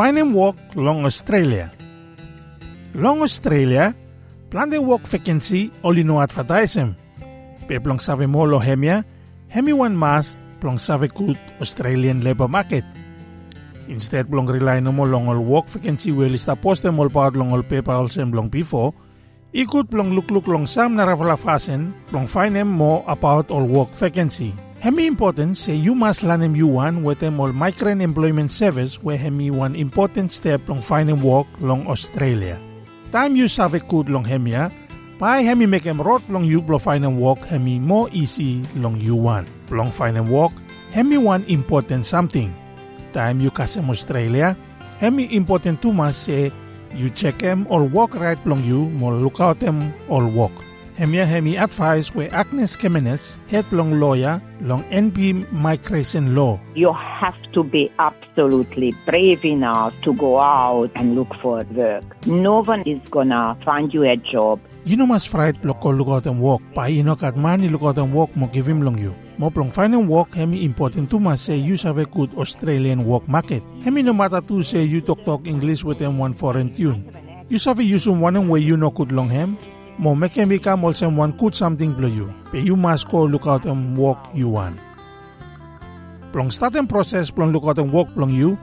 find him work long Australia. Long Australia, plan the work vacancy only no advertise him. Pe plong save mo lo hemia, hemi one mas plong save good Australian labor market. Instead plong rely no mo long all work vacancy will ista post them all part long all paper all sem long before, ikut plong look look long sam na fasen plong find them more about all work vacancy. Hemi important say eh, you must learn him you one with them all migrant employment service where hemi one important step long finding work long Australia. Time you save good long hemia, ah. Pai hemi make em rot long you blo find walk hemi more easy long you one. Long find walk, hemi one important something. Time you kasem Australia, hemi important too much say you check em or walk right long you more look out them or walk. Hemia hemi advice we Agnes Kemenes, head long lawyer, long NB Migration Law. You have to be absolutely brave enough to go out and look for work. No one is gonna find you a job. You know mas fright look look out and walk. Pa ino kat money look out and walk mo give him long you. Mo plong find and walk hemi important to mas say you have a good Australian work market. Hemi no matter to say you talk talk English with them one foreign tune. You have a use one way you know good long hem mo make me come also one could something blow you. But you must go look out and walk you want. Plong start and process plong look out and walk plong you.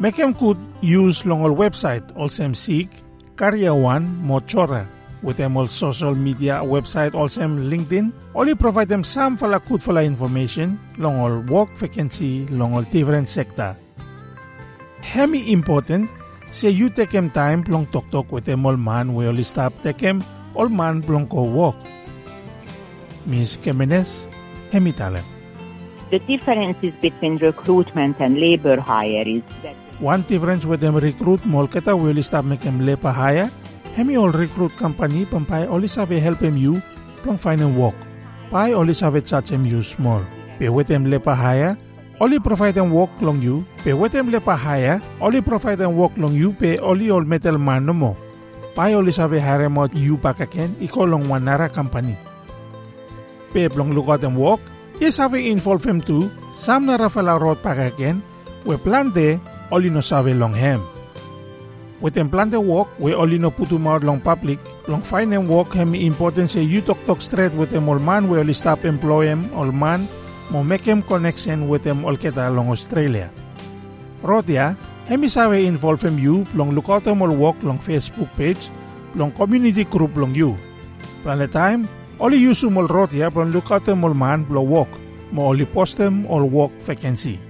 Make him could use long all website also seek CareerOne Mochora with them all social media website also LinkedIn. Only provide them some fala good fala information long all work vacancy long all different sector. Hemi important say you take him time long talk talk with them all man we only stop take him all man Blanco walk. Miss Kemenes, Hemitalen. The differences between recruitment and labor hire is that One difference with them recruit molketa will stop make them labor hire. Hemi all recruit company pampai only save help him you plong find him work. Pai only save charge him you small. Pe with them labor hire only provide them work long you. Pe with them labor hire only provide them work long you pe only all metal man no more. Pai only save hire mo you back again iko long wanara company. Pe plong look out them work is have involve him. Sam na rafala road again. We plan de only no save long hem. With them plan the work, we only no put him out long public. Long find them work hem important say you talk talk straight with them all man. We only stop employ him all man. Mo make him connection with them all kita long Australia. Rotia, sawe involve him you long look out them all work long Facebook page, long community group long you. Plan the time, only use them all rotia long look out them all man blow work. Mo only post them all work vacancy.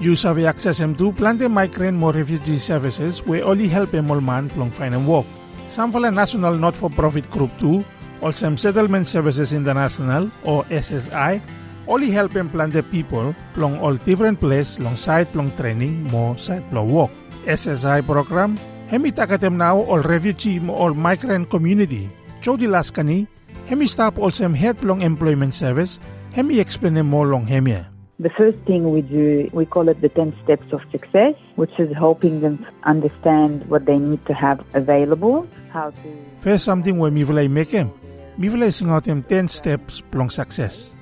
You have access to plenty migrant more refugee services we only help all man plong find and. Some for national not-for-profit group 2 or settlement services international or SSI, only help him plan the people plong all different place long side plong training mo side plong work. SSI program, hemi takatem now all refugee mo all migrant community. Jody Laskani, hemi stop all some head plong employment service, hemi explain more long hemia. The first thing we do, we call it the 10 steps of success, which is helping them understand what they need to have available, how to. First something we mi vilay make him. Mi vilay sing out him 10 steps plong success.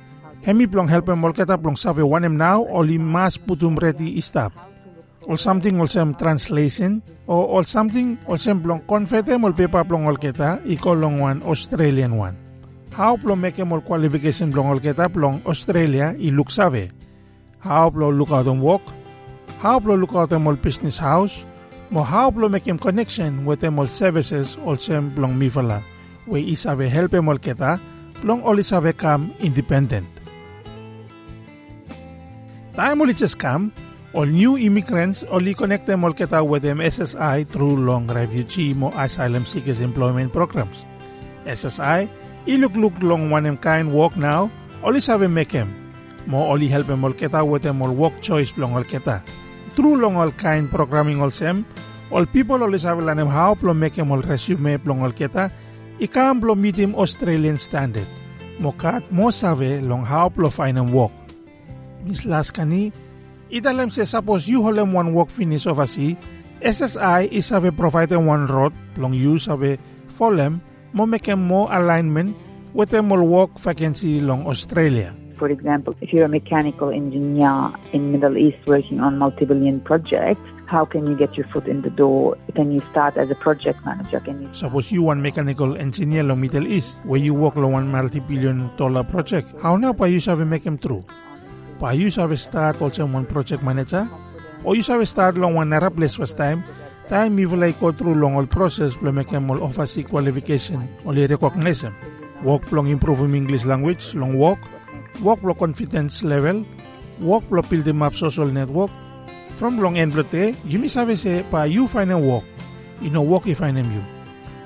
Hemi plong help him molketa plong save one him now oli mas putum ready stop. Or something some translation or, or something or some plong confete mol pepa plong olketa iko long one Australian one. How plong make him all qualification plong olketa plong Australia i look save. How plong look out on work. How plong look out on all business house. Mo how plong make him connection with all services or some plong mifala. We isabe help him olketa plong oli save come independent. Time ulit sa scam, all new immigrants only connect them all kita with them SSI through long refugee mo asylum seekers employment programs. SSI, iluk-luk long one em kind work now, only sabi make him. Mo only help them all kita with them all work choice long all kita. Through long all kind programming all sem, all people only sabi lang em how plong make him all resume plong all kita, ikam plong meet Australian standard. Mo kat mo sabi long how plong find em work. Miss Laskani, italem se suppose you holem one work finish oversea, SSI is have provide one road long you have folem mo make more alignment with them all work vacancy long Australia. For example, if you're a mechanical engineer in Middle East working on multi-billion projects, how can you get your foot in the door? Can you start as a project manager? Can you Suppose you one mechanical engineer long Middle East, where you work on one multi-billion dollar project. How now pa you sabi make him through? Pa you sabi start also one project manager? Or you sabi start long one nara place first time? Time you will go through long all process to make all offer si qualification only recognize him. Work long improve English language, long work, work long confidence level, work long build up social network, from long end blote, you mi sabe se pa you find a work, you know work you find you.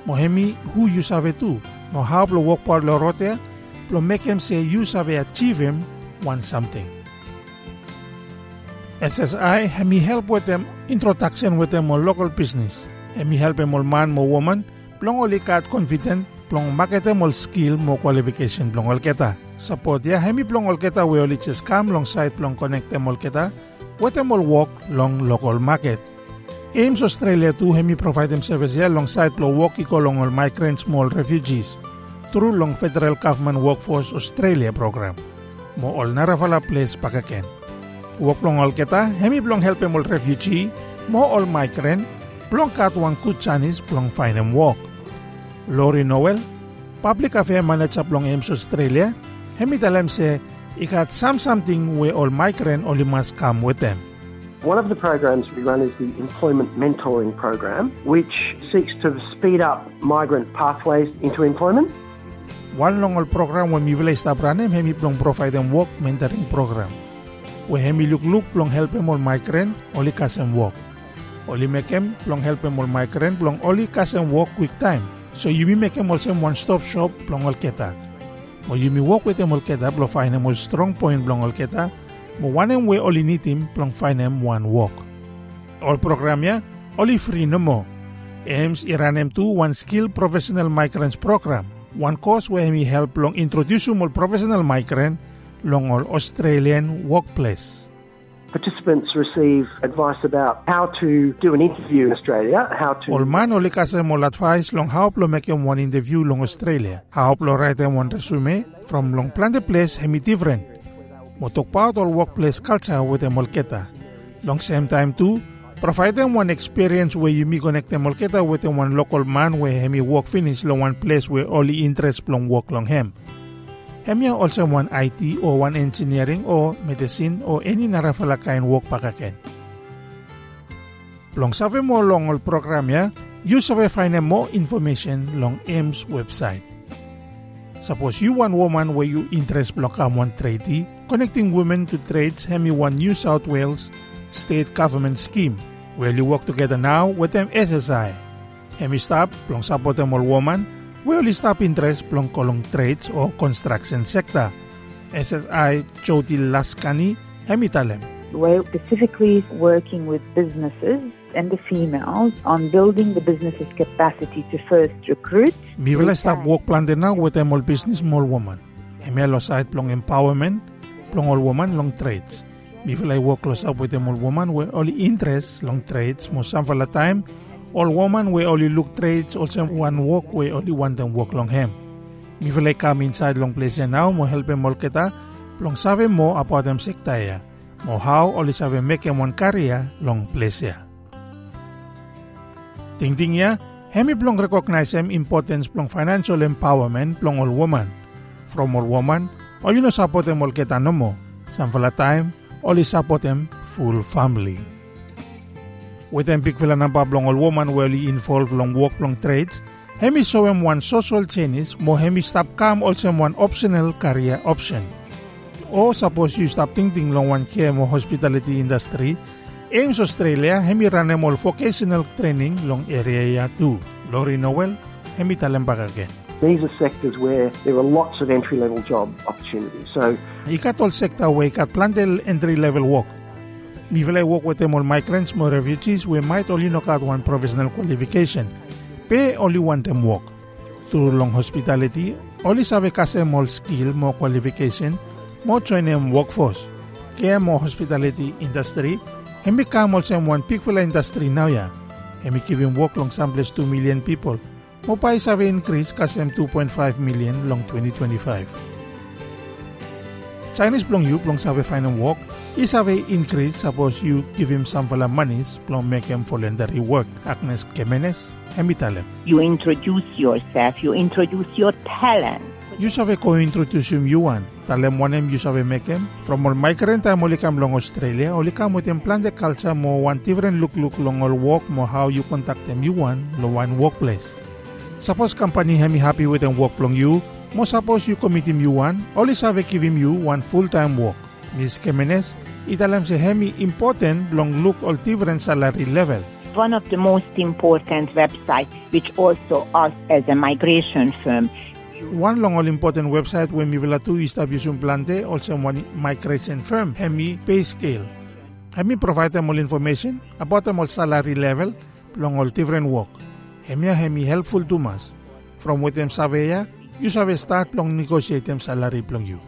Mohemi who you sabe tu, mo how lo work par lo rote, lo make him say you sabe achieve him want something. SSI hemi help with them introduction with them on local business. Hemi help them man mo woman, plong oli kat confident, plong market them all skill mo qualification plong ol keta. Support ya hemi plong ol keta we oli just come long side plong connect them all keta, with them all walk long local market. Ames Australia too hemi provide them service ya alongside plo walk iko long all migrant small refugees through long federal government workforce Australia program. Mo all narafala place pakaken. Walk long all keta hemi plong help all refugee mo all migrant plong katwang kutsanis plong find them walk. Lori Noel, Public Affairs Manager plong Ames Australia, hemi talam se ikat some something we all migrant only must come with them. One of the programs we run is the Employment Mentoring Program, which seeks to speed up migrant pathways into employment. One long program when mi vila istabranem hemi plong provide them work mentoring program. We hemi look look plong help them all migrant only kasem work. Only make them plong help them all migrant plong only kasem work quick time. So you mi make them also one stop shop plong all keta. Mo you mi work with them all keta plong find them all strong point plong all keta. Mo one em we only need him plong find them one work. All program ya only free no mo. Ames iranem tu one skill professional migrants program. One course where we help long introduce all professional migrant long all Australian workplace. Participants receive advice about how to do an interview in Australia, how to All man only kasi mo advice long how plo make one interview long Australia. How plo write one resume from long plan the place hemi different. Mo talk about all workplace culture with them keta. Long same time too, provide them one experience where you me connect them keta with them one local man where hemi work finish long one place where only interest long work long him. Hemi also one IT or one engineering or medicine or any narafala kind work pakaken. Long sabi mo long all program ya, you sabi find more information long Ames website. Suppose you one woman where you interest block one trade, connecting women to trades hemi one New South Wales state government scheme where you work together now with them SSI. Hemi stop long support them all woman we list up interest plong kolong trades o construction sector. SSI Jody Laskani hemi talem. We're specifically working with businesses and the females on building the business's capacity to first recruit. Mi wala stop work plan din now with them all business small woman. Hemi alo side plong empowerment, plong all woman long trades. Mi wala work close up with all woman where only interest long trades mo the time all woman we only look trades also one work we only want them work long hem. Mi wala come inside long place now mo help all kita long save mo about them sekta ya. Mo how only sabe make em one career long place ya. Ting-ting ya, hemi plong recognize em importance plong financial empowerment plong all woman. From all woman, all you know support em all kita no mo. Samfala time, only support em full family. With fila ng pablong all woman well involved long work long trades, hemi show em one social changes mo hemi stop come also one optional career option. O suppose you stop thinking long one care mo hospitality industry, Ames Australia hemi run all vocational training long area ya too. Lori Noel, hemi again. these are sectors where there are lots of entry level job opportunities. So Ikat all sector we ikat plantel entry level work. Mi vela work with them all migrants mo refugees we might only knock out one professional qualification. Pe only want them work. Through long hospitality, only sabe kasi more skill more qualification more them workforce. Kaya more hospitality industry, hemi kamol sa one fella industry now ya. Hemi giving work long samples 2 million people. Mo pa sabi increase kasi 2.5 million long 2025. Chinese plong you plong sabe find a work. He sabe increase suppose you give him some the monies plong make him voluntary work. Agnes Kemenes, hemi talem. You introduce yourself, you introduce your talent. You sabe ko-introduce him you want. Talem wanem you sabe make him. From all migrant time oli kam long Australia, oli kam with him plan the culture more one different look look long all work mo how you contact them you want lo one workplace. Suppose company hemi happy with them work long you, mo suppose you commit him you want, only sabe give him you one full-time work. Miss Kemenes, italam se hemi important long look all different salary level. One of the most important websites, which also us as a migration firm, One long all important website when mi vela tu establish un plante also one migration firm hemi pay scale. Hemi provide them all information about them all salary level long all different work. Hemi hemi helpful to mas. From what them ya, you sabe start long negotiate them salary plong you.